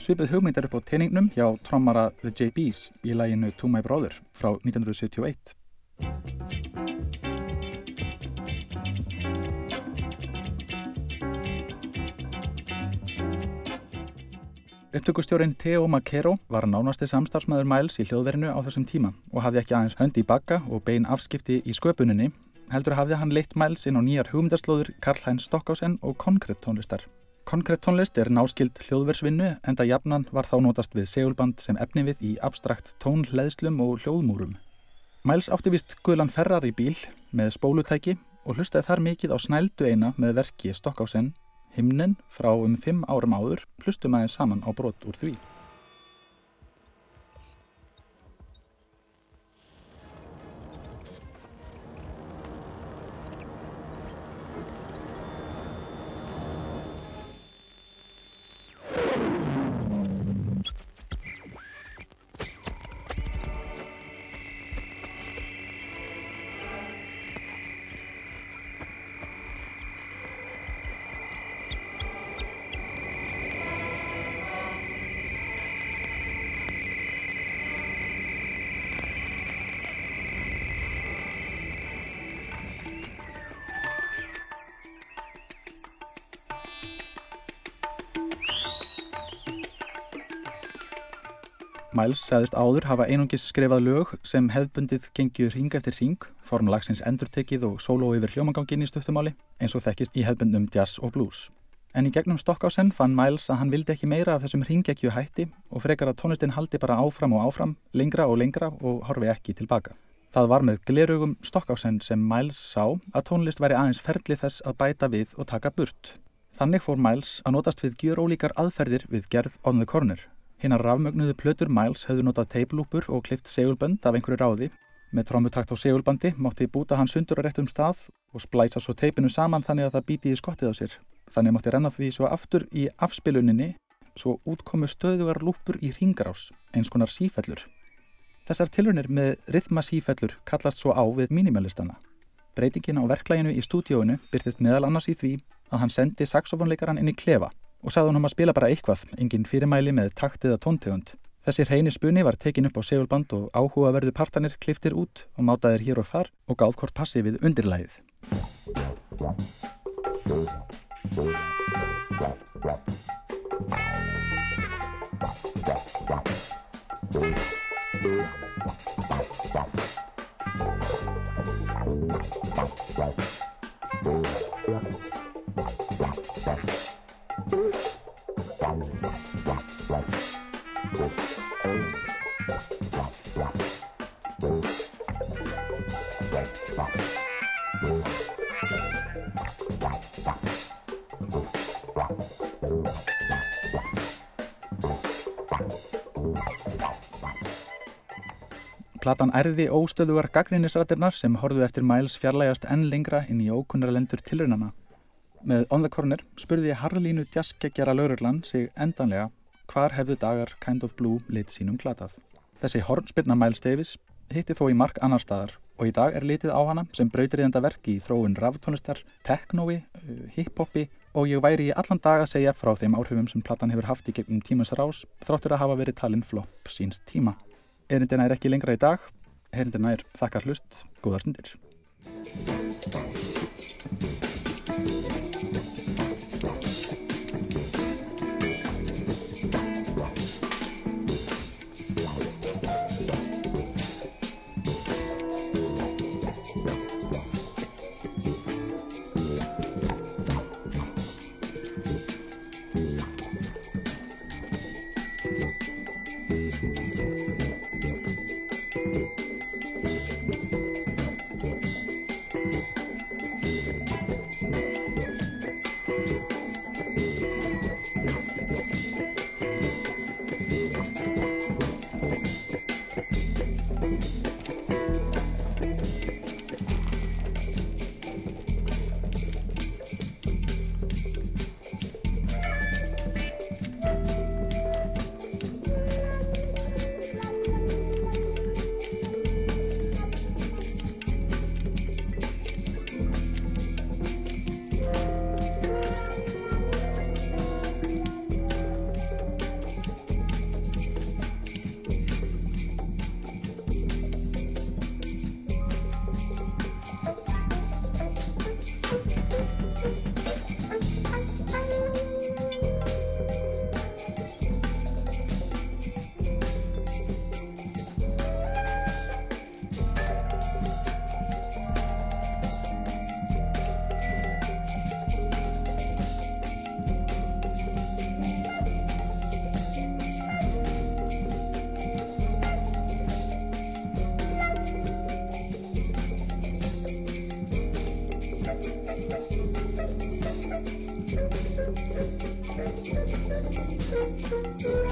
Svipið hugmynd er upp á teiningnum hjá trommara The JB's í læginu To My Brother frá 1971. Upptökustjórin Theo Makero var nánasti samstarfsmæður Miles í hljóðverinu á þessum tíma og hafði ekki aðeins hönd í bakka og bein afskipti í sköpuninni, heldur hafði hann leitt Miles inn á nýjar hugmyndaslóður Karl-Heinz Stockhausen og Konkret tónlistar. Konkret tónlist er náskild hljóðversvinnu en það jafnan var þá notast við segulband sem efni við í abstrakt tónleðslum og hljóðmúrum. Miles átti vist guðlan ferrar í bíl með spólutæki og hlustaði þar mikið á snældu eina með verki Stockhausen, himnin frá um fimm árum áður, hlustum aðeins saman á brot úr því. Miles sagðist áður hafa einungis skrifað lög sem hefðbundið gengjur ring eftir ring, formlagsins endurtekið og sóló yfir hljómangangin í stuttumáli, eins og þekkist í hefðbundum jazz og blues. En í gegnum Stockhausen fann Miles að hann vildi ekki meira af þessum ringekju hætti og frekar að tónlistin haldi bara áfram og áfram, lengra og lengra og horfi ekki tilbaka. Það var með glerugum stokkásend sem Miles sá að tónlist væri aðeins ferli þess að bæta við og taka burt. Þannig fór Miles að notast við gjör ólíkar aðferðir við gerð on the corner. Hinnar rafmögnuðu plötur Miles hefðu notað teiplúpur og klift segulbönd af einhverju ráði. Með trómutakt á segulbandi mátti búta hann sundur á réttum stað og splæsa svo teipinu saman þannig að það bíti í skottið á sér. Þannig mátti renna því svo aftur í afspiluninni svo útkomu stöðugar lúpur í ringrás, eins konar sífellur. Þessar tilrunir með rithmasífellur kallast svo á við mínimalistana. Breytingin á verklæginu í stúdíóinu byrtist meðal annars í því að hann sendi saxofónleikaran inn í klefa og sagði hann um að spila bara eitthvað, engin fyrirmæli með taktiða tóntegund. Þessi hreini spunni var tekin upp á segulband og áhugaverðu partanir kliftir út og mátaðir hér og þar og gáð hvort passi við undirlægið. Platan ærði óstöðugar gaggrinnisrættirnar sem horfðu eftir Miles fjarlægast enn lengra inn í ókunnarendur tilraunana. Með On the Corner spurði Harlínu jazzkeggjara lauruglan sig endanlega hvar hefðu dagar Kind of Blue lit sínum glatað. Þessi hornspilna Miles Davis hitti þó í mark annar staðar og í dag er litið á hana sem brautriðenda verki í þróun raftónlistar, teknói, hiphopi og ég væri í allan dag að segja frá þeim áhrifum sem platan hefur haft í gegnum tímans rás þráttur að hafa verið talinn flopp síns tíma. Erindina er ekki lengra í dag, erindina er þakkar hlust, góðar stundir. うん。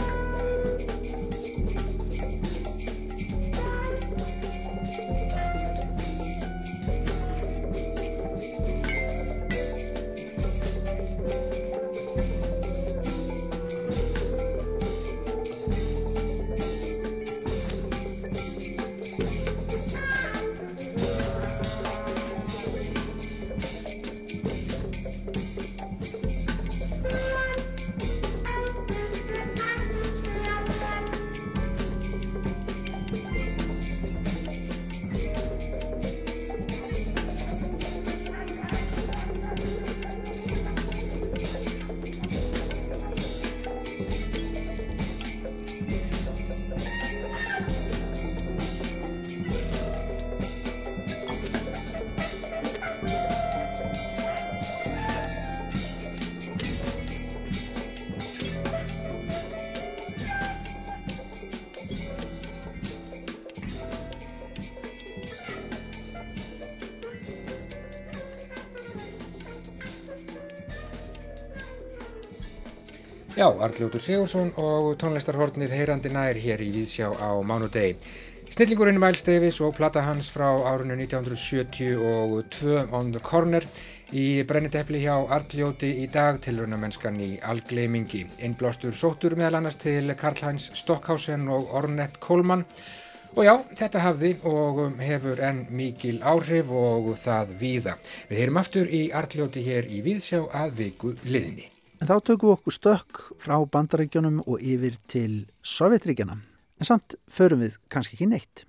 Já, Arljótur Sigursson og tónlistarhornið heyrandi nær hér í Víðsjá á mánudegi. Snillingurinn Miles Davis og plata hans frá árinu 1972 On the Corner í brenniteppli hjá Arljóti í dag tilruna mennskan í algleimingi. Innblástur sóttur meðal annars til Karl-Heinz Stockhausen og Ornette Coleman og já, þetta hafði og hefur enn mikil áhrif og það víða. Við heyrum aftur í Arljóti hér í Víðsjá að viku liðni. En þá tökum við okkur stökk frá bandaríkjónum og yfir til Sovjetríkjana. En samt förum við kannski ekki neitt.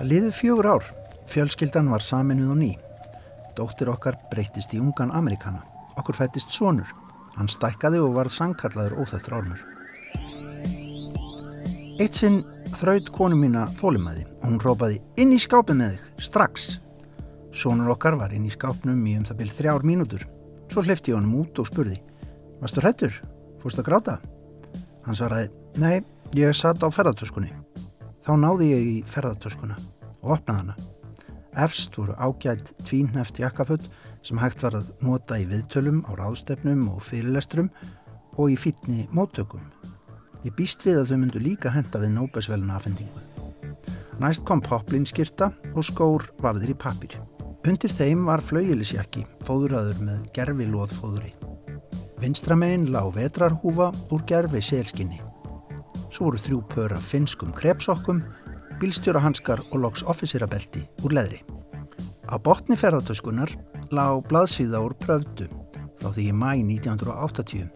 Það liður fjögur ár. Fjölskyldan var saminuð og ný. Dóttir okkar breytist í ungan Amerikana. Okkur fættist sonur. Hann stækkaði og varð sangkallaður óþættur ormur. Eitt sinn þraut konu mína þólimaði og hún rópaði inn í skápið með þig, strax. Sónur okkar var inn í skápnum í um það byrð þrjár mínútur. Svo hlifti ég honum út og spurði Varstu hrættur? Fórstu að gráta? Hann svaraði Nei, ég satt á ferðartöskunni. Þá náði ég í ferðartöskuna og opnaði hana. Efst voru ágætt tvínheft jakkaföld sem hægt var að nota í viðtölum á ráðstefnum og fyrirlestrum og í fítni móttökum. Ég býst við að þau myndu líka henda við nóbesvelna afhendingu. Næst kom poplinskirta og skór vafðir í pappir. Undir þeim var flaugilisjakki, fóðuraður með gerfi loðfóðuri. Vinstramegin lág vetrarhúfa úr gerfi selskinni. Svo voru þrjú pör af finskum krepsokkum, bílstjórahanskar og loks officerabelti úr leðri. Á botni ferðartöskunar lág blaðsíða úr pröfdu frá því í mæ 1980.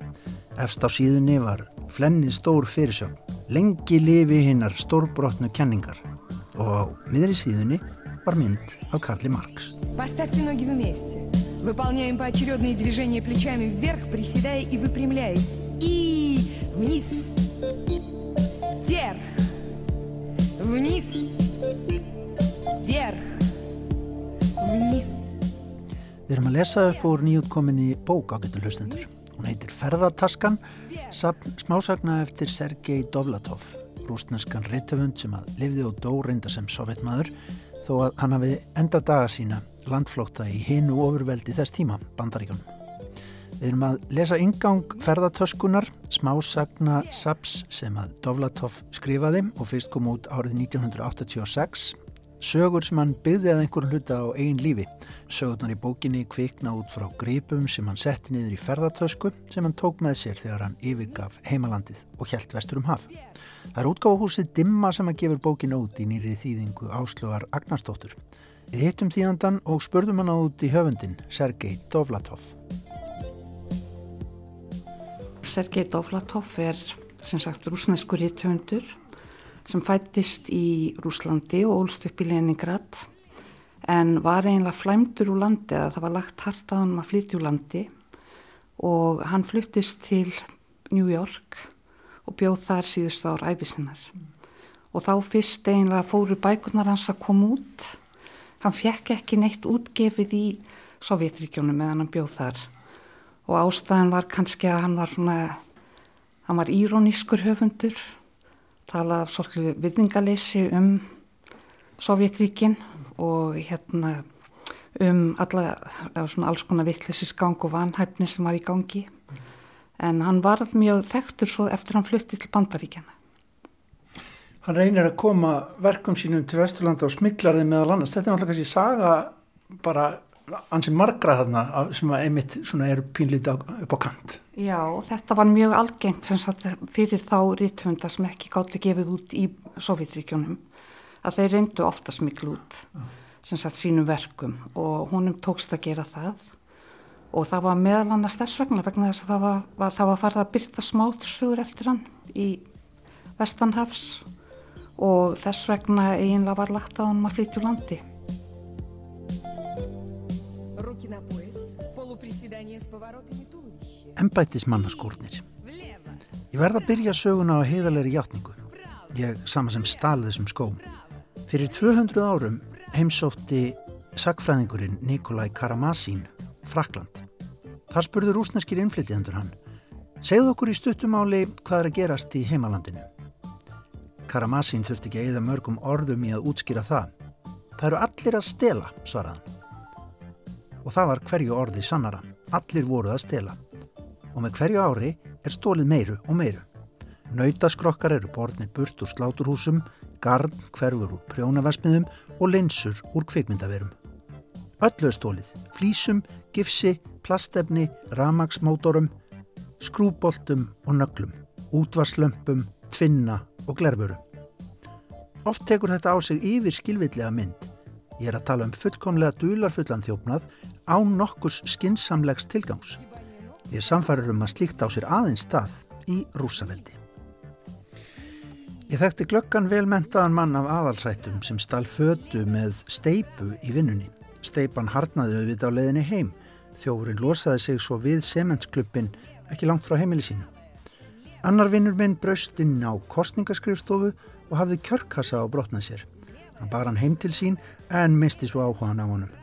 Efst á síðunni var flennið stór fyrirsögn, lengi lifi hinnar stórbrotnu kenningar og á miðri síðunni var mynd af Karli Marx. Поставьте ноги вместе. Выполняем поочередные движения плечами вверх, приседая и выпрямляясь. И вниз. Вверх. Вниз. Вверх. Вниз. Við erum að lesa upp úr nýjútkominni bók á getur hlustendur. Hún heitir Ferðartaskan, sapn smásagna eftir Sergei Dovlatov, rúsneskan reytöfund sem að lifði og dó reynda sem sovjetmaður, þó að hann hafi enda daga sína landflótta í hinu ofurveldi þess tíma, bandaríkjónum. Við erum að lesa ingang ferðartöskunar, smásagna saps sem að Dovlatov skrifaði og fyrst kom út árið 1986 Sögur sem hann byggði að einhverjum hluta á eigin lífi. Sögurnar í bókinni kvikna út frá gripum sem hann setti niður í ferðartösku sem hann tók með sér þegar hann yfirgaf heimalandið og hjælt vestur um haf. Það er útgáfahúsið Dimma sem að gefur bókinu út í nýri þýðingu Áslögar Agnarsdóttur. Við hittum þýðandan og spurðum hann á út í höfundin, Sergei Dovlatov. Sergei Dovlatov er sem sagt rúsneskur rithöfundur sem fættist í Rúslandi og ólst upp í Leningrad en var eiginlega flæmdur úr landi að það var lagt hart að hann að flytja úr landi og hann fluttist til New York og bjóð þar síðust ár æfisinnar og þá fyrst eiginlega fóru bækunar hans að koma út. Hann fekk ekki neitt útgefið í Sovjetríkjónum meðan hann bjóð þar. Og ástæðan var kannski að hann var svona hann var írónískur höfundur talað svolítið virðingaleysi um Sovjetríkin og hérna um alla, alls konar vittlisisgang og vanhæfni sem var í gangi en hann varð mjög þekktur svo eftir hann flutti til Bandaríkjana. Hann reynir að koma verkum sínum til Vesturlanda og smiklar þeim meðal annars. Þetta er náttúrulega kannski saga bara ansi margra þarna sem að einmitt svona eru pínlítið upp á kant. Já, þetta var mjög algengt sem sagt fyrir þá rítvönda sem ekki gátti gefið út í Sovjetríkjónum að þeir reyndu ofta smikl út sem sagt sínum verkum og honum tókst að gera það og það var meðal annars þess vegna vegna þess að það var, var, það var farið að byrta smáðsugur eftir hann í Vestanhafs og þess vegna eiginlega var lagt á hann að flytja úr landi. Embætismannaskórnir Ég verða að byrja söguna á heiðalegri hjáttningu. Ég sama sem stalið þessum skóm. Fyrir 200 árum heimsótti sagfræðingurinn Nikolai Karamazin Frakland. Þar spurði rúsneskir innflytjendur hann. Segðu okkur í stuttumáli hvað er að gerast í heimalandinu. Karamazin þurfti ekki að eða mörgum orðum í að útskýra það. Það eru allir að stela, svaraðan. Og það var hverju orði sannara. allir voru að stela. Og með hverju ári er stólið meiru og meiru. Nautaskrokkar eru borðnir burt úr sláturhúsum, garn hverfur úr prjónavasmiðum og linsur úr kvikmyndaverum. Öllu er stólið, flísum, gifsi, plastefni, ramagsmótorum, skrúboltum og nöglum, útvarslömpum, tvinna og glerburu. Oft tekur þetta á sig yfir skilvillega mynd. Ég er að tala um fullkomlega dularfullan þjófnað á nokkurs skinsamlegs tilgangs. Ég samfærir um að slíkt á sér aðeins stað í rúsaveldi. Ég þekkti glöggan velmentaðan mann af aðalsættum sem stál fötu með steipu í vinnunni. Steipan harnaði auðvitað á leiðinni heim. Þjófurinn losaði sig svo við sementsklubbin ekki langt frá heimili sínu. Annar vinnur minn braust inn á kostningaskrifstofu og hafði kjörkassa á brotnað sér. Hann bar hann heim til sín en misti svo áhugaðan á honum.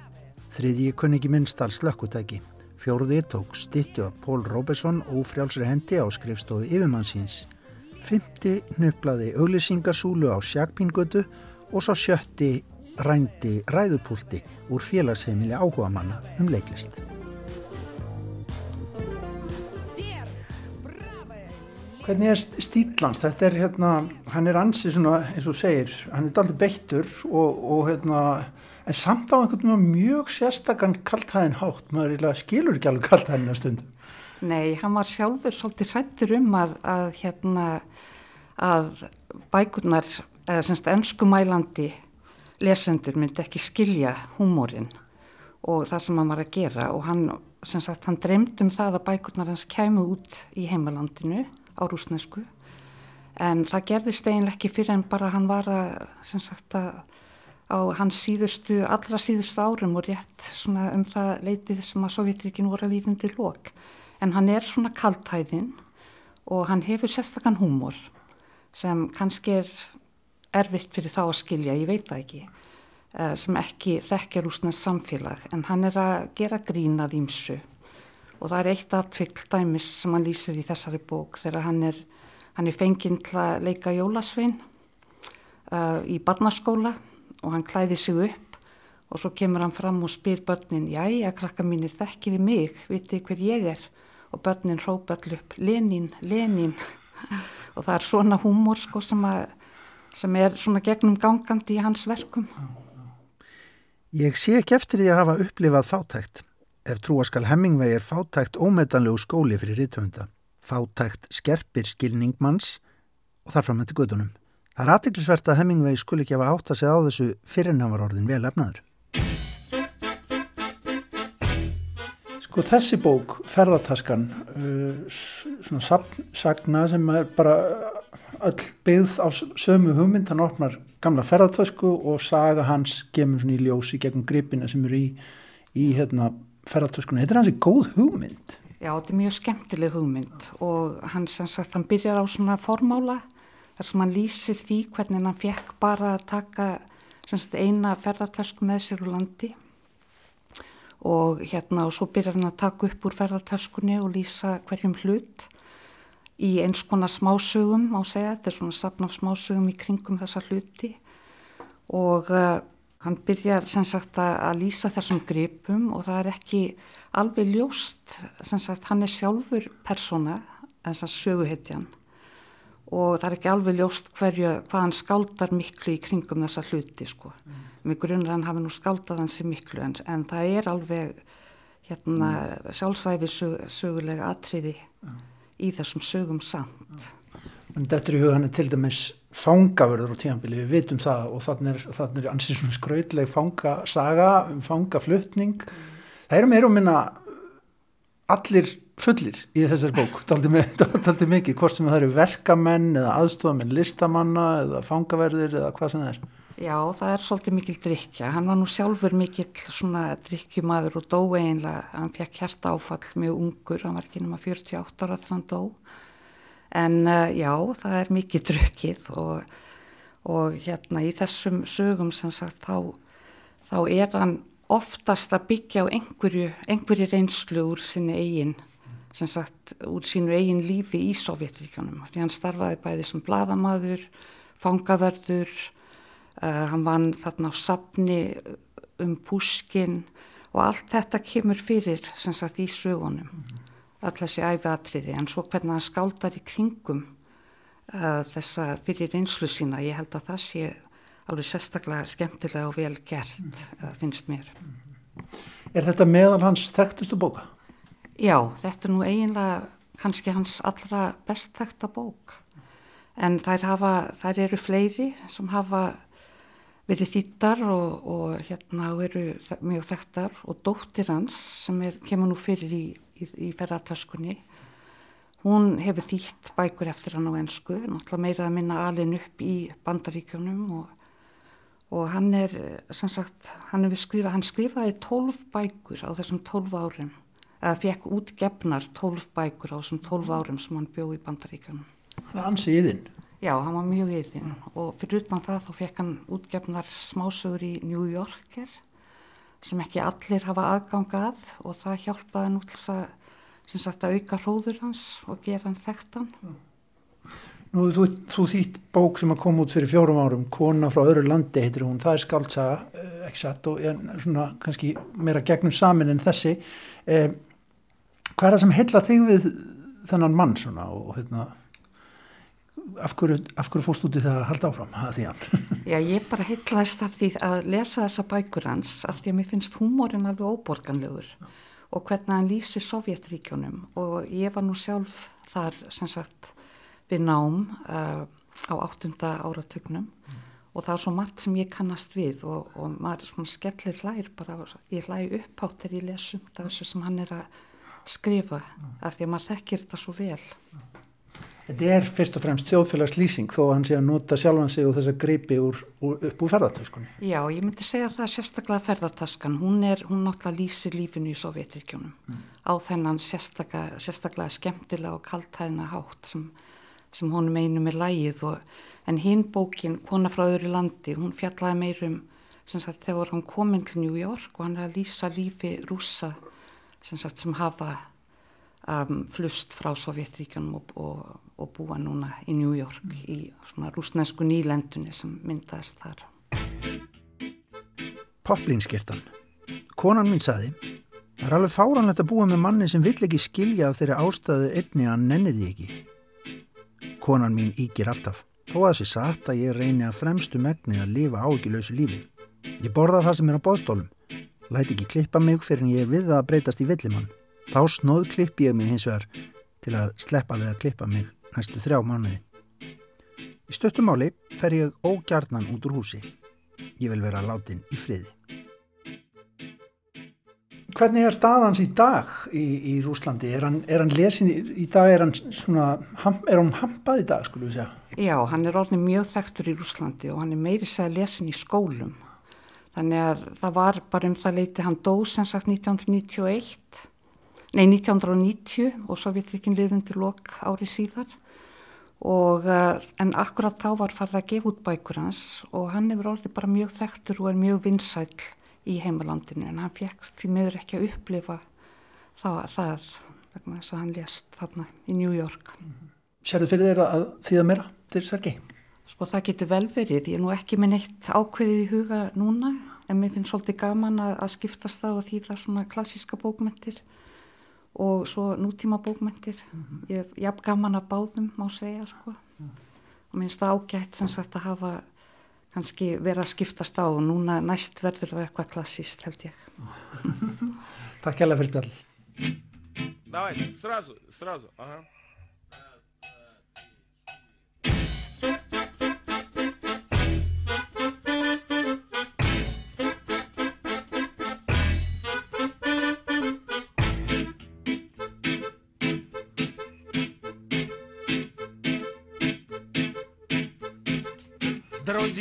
Þriðji kunni ekki minnstal slökkutæki. Fjóruði tók stittu af Pól Róbesson ófrjálsri hendi á skrifstofu yfirmannsins. Fymti nöflaði auglýsingasúlu á sjakpingötu og svo sjötti rændi ræðupúlti úr félagsheimili áhugamanna um leiklist. Hvernig er stílans? Þetta er hérna, hann er ansið svona eins og segir, hann er daldur beittur og, og hérna, en samt á einhvern veginn mjög sérstakann kaltæðin hátt, maður eiginlega skilur ekki alveg kaltæðin að stund. Nei, hann var sjálfur svolítið hrættur um að, að hérna, að bækurnar, eða semst ennskumælandi lesendur myndi ekki skilja húmórin og það sem hann var að gera og hann, sem sagt, hann dreymd um það að bækurnar hans kæmu út í heimalandinu á rúsnesku en það gerðist eiginlega ekki fyrir en bara hann var að, sagt, að á hans síðustu, allra síðustu árum og rétt um það leitið sem að Sovjetríkin voru að líðundi lók en hann er svona kaltæðin og hann hefur sérstakann húmor sem kannski er erfitt fyrir þá að skilja, ég veit það ekki, eh, sem ekki þekkja rúsnest samfélag, en hann er að gera grínað ímsu og það er eitt aðtvill dæmis sem hann lýsir í þessari bók þegar hann er, hann er fenginn til að leika jólasvein uh, í barnaskóla og hann klæði sig upp og svo kemur hann fram og spyr börnin, jæja, krakka mínir, þekkiði mig, vitið hver ég er og börnin hrópa allir upp, Lenin, Lenin *laughs* og það er svona húmor sko sem að sem er svona gegnum gangandi í hans verkum. Ég sé ekki eftir því að hafa upplifað fátækt. Ef trúaskal Hemmingvei er fátækt ómetanlegu skóli fyrir rítvönda. Fátækt skerpir skilningmanns og þarfram með til gödunum. Það er aðtiklisvert að Hemmingvei skul ekki hafa átt að segja á þessu fyrir hann var orðin vel efnaður. Sko þessi bók, ferðartaskan, uh, svona sagna sem er bara öll byggð á sömu hugmynd, hann opnar gamla ferðartasku og saga hans gemur svona í ljósi gegn gripina sem eru í, í hérna, ferðartaskunni. Þetta er hansi góð hugmynd. Já, þetta er mjög skemmtileg hugmynd og hann sagt, hann byrjar á svona formála þar sem hann lýsir því hvernig hann fekk bara að taka sagt, eina ferðartasku með sér úr landi og hérna og svo byrjar hann að taka upp úr ferðartaskunni og lýsa hverjum hlut í eins konar smásögum á segja, þetta er svona sapn af smásögum í kringum þessa hluti og uh, hann byrjar sem sagt að, lýsa þessum gripum og það er ekki alveg ljóst, sem sagt hann er sjálfur persóna, þess að söguhetjan og það er ekki alveg ljóst hverju, hvað hann skáldar miklu í kringum þessa hluti sko. Mm. Mér grunar hann hafi nú skáldað hansi miklu en, en það er alveg hérna, mm. sjálfsæfi sög, sögulega atriði mm. í þessum sögum samt. En þetta er í hugan til dæmis fangaverður á tíanbili, við vitum það og þannig er, er ansið svona skrautleg fangasaga um fangaflutning. Það eru meira um minna allir fullir í þessari bók, daldi *laughs* mikið, hvort sem það eru verkamenn eða aðstofamenn listamanna eða fangaverðir eða hvað sem það er. Já, það er svolítið mikil drikja. Hann var nú sjálfur mikil svona drikkjumadur og dó einlega. Hann fekk hjarta áfall mjög ungur, hann var ekki nema 48 ára þegar hann dó. En uh, já, það er mikið drukkið og, og hérna í þessum sögum sem sagt þá, þá er hann oftast að byggja á einhverju, einhverju reynslu úr sinni eigin sem sagt úr sínu eigin lífi í Sovjetríkjónum því hann starfaði bæði sem bladamadur, fangaverður, uh, hann vann þarna á sapni um Puskin og allt þetta kemur fyrir sem sagt í sögunum öll þessi æfiatriði en svo hvernig hann skáldar í kringum uh, þessa fyrir reynslu sína ég held að það sé alveg sérstaklega skemmtilega og vel gert uh, finnst mér. Er þetta meðal hans þekktustu bóka? Já, þetta er nú eiginlega kannski hans allra best þekta bók. En þær, hafa, þær eru fleiri sem hafa verið þýttar og, og hérna eru mjög þekktar. Og dóttir hans sem er, kemur nú fyrir í, í, í ferðartöskunni hún hefur þýtt bækur eftir hann á ensku náttúrulega meira að minna alin upp í bandaríkjunum og, og hann er sem sagt hann, hefur skrifað, hann skrifaði tólf bækur á þessum tólf árum eða fekk útgefnar tólf bækur á þessum tólf árum sem hann bjó í bandaríkjunum. Hann er ansi yðin. Já, hann var mjög yðin og fyrir utan það þá fekk hann útgefnar smásögur í New Yorker sem ekki allir hafa aðgang að og það hjálpaði hann út þess að, auka hróður hans og gera hann þekktan. Nú, þú, þú þýtt bók sem að koma út fyrir fjórum árum, Kona frá öðru landi heitir hún, það er skaldsaga, eh, ekki satt, og svona kannski meira gegnum samin en þessi. Eh, hvað er það sem heilla þig við þennan mann svona og hérna, af hverju, hverju fórst út í það að halda áfram að því hann? *laughs* Já, ég bara heitlaðist af því að lesa þessa bækur hans af því að mér finnst húmórin alveg óborganlegur og hvernig hann lýsi Sovjetríkjunum og ég var nú sjálf þar sem sagt við nám uh, á áttunda áratugnum. Og það er svo margt sem ég kannast við og, og maður er svona skellir hlær bara, ég hlæ upphátt þegar ég lesum þessu sem hann er að skrifa af því að maður þekkir þetta svo vel. Þetta er fyrst og fremst þjóðfélagslýsing þó að hann sé að nota sjálfan sig og þessa greipi úr, úr, upp úr ferðartöskunni. Já, ég myndi segja það sérstaklega ferðartaskan, hún er, hún náttúrulega lýsir lífinu í Sovjetríkjunum á þennan sérstaklega, sérstaklega skemmtilega og kaltæðina hátt sem, sem honum einum er lægið og, en hinn bókin, Kona frá öðru landi, hún fjallaði meirum sem sagt þegar hann kominn til New York og hann er að lýsa lífi rússa sem sagt sem hafa um, flust frá Sovjetríkjunum og, og, og búa núna í New York í svona rúsnesku nýlendunni sem myndaðist þar. Poplínskirtan. Konan mín saði, það er alveg fáranlegt að búa með manni sem vill ekki skilja af þeirri ástæðu einni að hann nennir því ekki. Konan mín ígir alltaf, þó að þessi satt að ég reyni að fremstu megni að lifa áhyggjulausu lífi. Ég borða það sem er á bóðstólum, læti ekki klippa mig fyrir en ég er við það að breytast í villimann. Þá snóð klippi ég mig hins vegar til að sleppa við að klippa mig næstu þrjá mánuði. Í stöttumáli fer ég ógjarnan út úr húsi. Ég vil vera látin í friði. Hvernig er staðans í dag í, í Rúslandi? Er hann, er hann lesin í, í dag, er hann svona, ham, er hann hampað í dag, skulum við segja? Já, hann er orðin mjög þekktur í Rúslandi og hann er meiri segja lesin í skólum. Þannig að það var bara um það leiti hann dó sem sagt 1991, nei 1990 og Sovjetrikin liðundir lok ári síðar. Og, uh, en akkurat þá var farið að gefa út bækur hans og hann hefur orðið bara mjög þekktur og er mjög vinsæll í heimalandinu en hann fekk því meður ekki að upplifa það, það vegna þess að hann lést þarna í New York. Serðu fyrir þeirra að þýða meira til Sergei? Sko það getur vel verið, ég er nú ekki með neitt ákveðið í huga núna en mér finnst svolítið gaman að, að skiptast það og því það svona klassíska bókmentir og svo nútíma bókmentir. Ég er jafn gaman að báðum má segja sko og minnst það ágætt sem sagt að hafa kannski vera að skiptast á og núna næst verður það eitthvað klassíst held ég. *laughs* Takk kærlega fyrir spjall. Давай, сразу, сразу. Ага.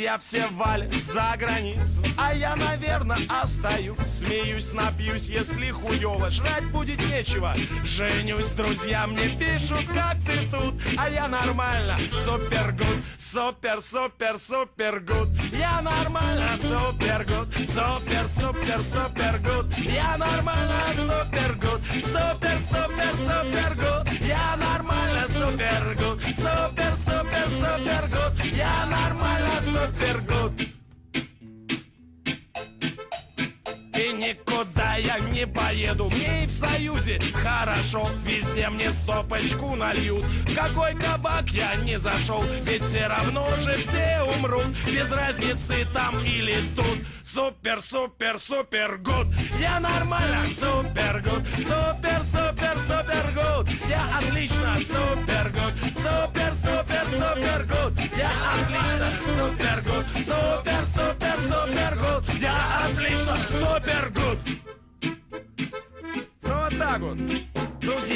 Друзья все валят за границу А я, наверное, остаюсь. Смеюсь, напьюсь, если хуёво Жрать будет нечего. Женюсь, друзья мне пишут, как ты тут? А я нормально, супер гуд Супер, супер, супер гуд. Я нормально, супер гуд Супер, супер, супер гуд. Я нормально, супер гуд Супер, супер, супер гуд. Я нормально, супер гуд Супер, супер, супер гуд Я нормально, супер гуд И никуда я не поеду. Мне и в Союзе хорошо. Везде мне стопочку нальют. В какой кабак я не зашел. Ведь все равно же все умрут. Без разницы там или тут. Супер, супер, супер гуд Я нормально, супер гуд супер,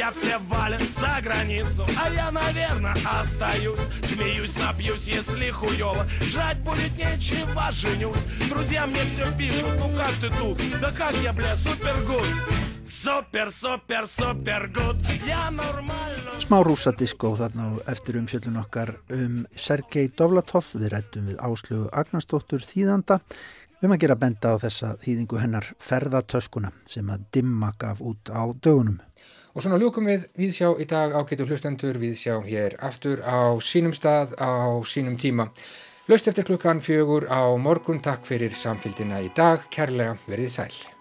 Друзья все валят за границу А я, наверное, остаюсь Смеюсь, напьюсь, если хуёво Жрать будет нечего, женюсь Друзья мне все пишут, ну как ты тут? Да как я, бля, супер гуд Супер, супер, супер гуд Я нормально Smá rúsadiskó þarna og eftir umfjöldun okkar um Sergei Dovlatov við rættum við Áslögu Agnarsdóttur þýðanda um að gera benda á þessa þýðingu hennar ferðatöskuna sem að dimma gaf út á dögunum. Og svona ljúkum við viðsjá í dag ágætu hlustendur viðsjá hér aftur á sínum stað á sínum tíma. Laust eftir klukkan fjögur á morgun takk fyrir samfélgina í dag. Kærlega verið sæl.